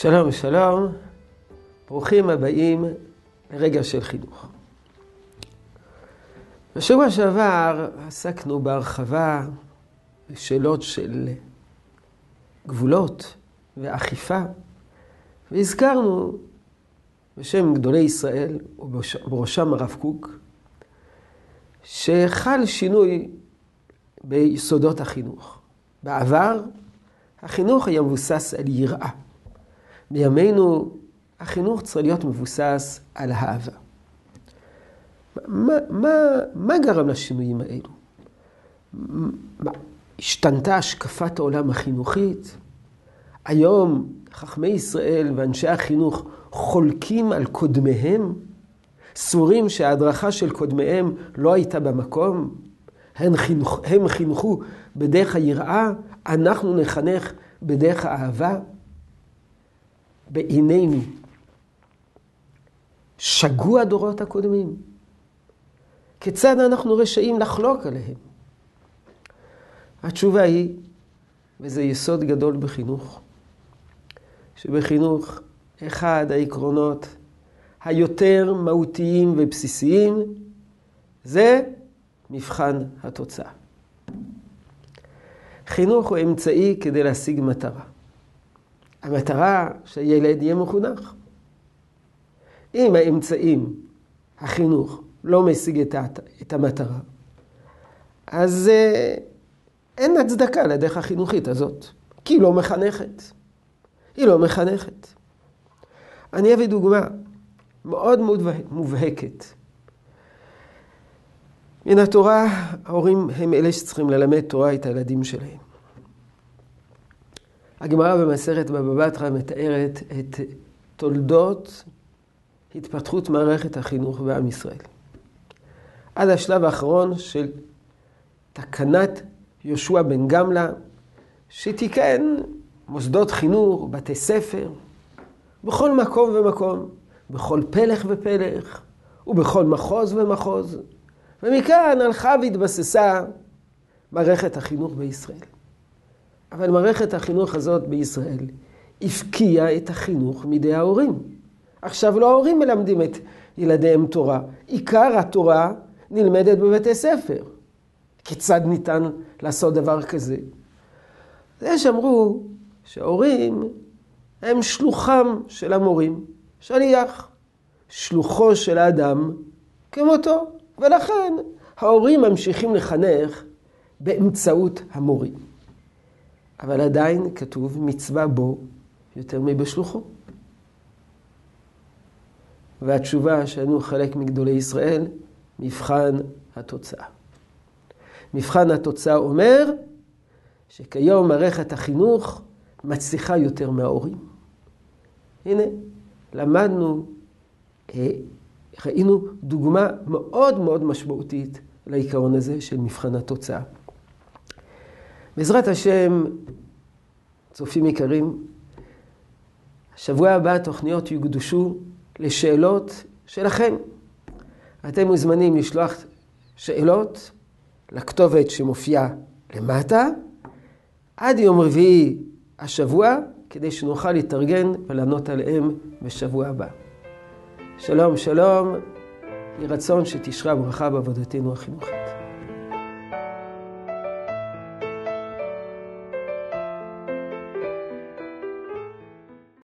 שלום, שלום. ברוכים הבאים לרגע של חינוך. בשבוע שעבר עסקנו בהרחבה בשאלות של גבולות ואכיפה, והזכרנו בשם גדולי ישראל, ובראשם הרב קוק, שחל שינוי ביסודות החינוך. בעבר החינוך היה מבוסס על יראה. בימינו החינוך צריך להיות מבוסס על אהבה. מה, מה, מה גרם לשינויים האלו? מה, השתנתה השקפת העולם החינוכית? היום חכמי ישראל ואנשי החינוך חולקים על קודמיהם? סבורים שההדרכה של קודמיהם לא הייתה במקום? הם, חינכו, הם חינכו בדרך היראה, אנחנו נחנך בדרך האהבה? בעינינו שגו הדורות הקודמים? כיצד אנחנו רשאים לחלוק עליהם? התשובה היא, וזה יסוד גדול בחינוך, שבחינוך אחד העקרונות היותר מהותיים ובסיסיים זה מבחן התוצאה. חינוך הוא אמצעי כדי להשיג מטרה. המטרה שהילד יהיה מחונך. אם האמצעים, החינוך, לא משיג את המטרה, אז אה, אין הצדקה לדרך החינוכית הזאת, כי היא לא מחנכת. היא לא מחנכת. אני אביא דוגמה מאוד מובהקת. מן התורה, ההורים הם אלה שצריכים ללמד תורה את הילדים שלהם. הגמרא במסכת בבא בתרא מתארת את תולדות התפתחות מערכת החינוך בעם ישראל. עד השלב האחרון של תקנת יהושע בן גמלה, שתיקן מוסדות חינוך, בתי ספר, בכל מקום ומקום, בכל פלך ופלך, ובכל מחוז ומחוז. ומכאן הלכה והתבססה מערכת החינוך בישראל. אבל מערכת החינוך הזאת בישראל הפקיעה את החינוך מידי ההורים. עכשיו לא ההורים מלמדים את ילדיהם תורה, עיקר התורה נלמדת בבתי ספר. כיצד ניתן לעשות דבר כזה? יש אמרו שההורים הם שלוחם של המורים, שליח, שלוחו של האדם כמותו, ולכן ההורים ממשיכים לחנך באמצעות המורים. אבל עדיין כתוב מצווה בו יותר מבשלוחו. והתשובה שהיינו חלק מגדולי ישראל, מבחן התוצאה. מבחן התוצאה אומר שכיום מערכת החינוך מצליחה יותר מההורים. הנה, למדנו, אה, ראינו דוגמה מאוד מאוד משמעותית לעיקרון הזה של מבחן התוצאה. בעזרת השם, צופים יקרים, שבוע הבא התוכניות יוקדשו לשאלות שלכם. אתם מוזמנים לשלוח שאלות לכתובת שמופיעה למטה עד יום רביעי השבוע, כדי שנוכל להתארגן ולענות עליהם בשבוע הבא. שלום, שלום, יהי רצון שתשרה ברכה בעבודתנו החינוכית.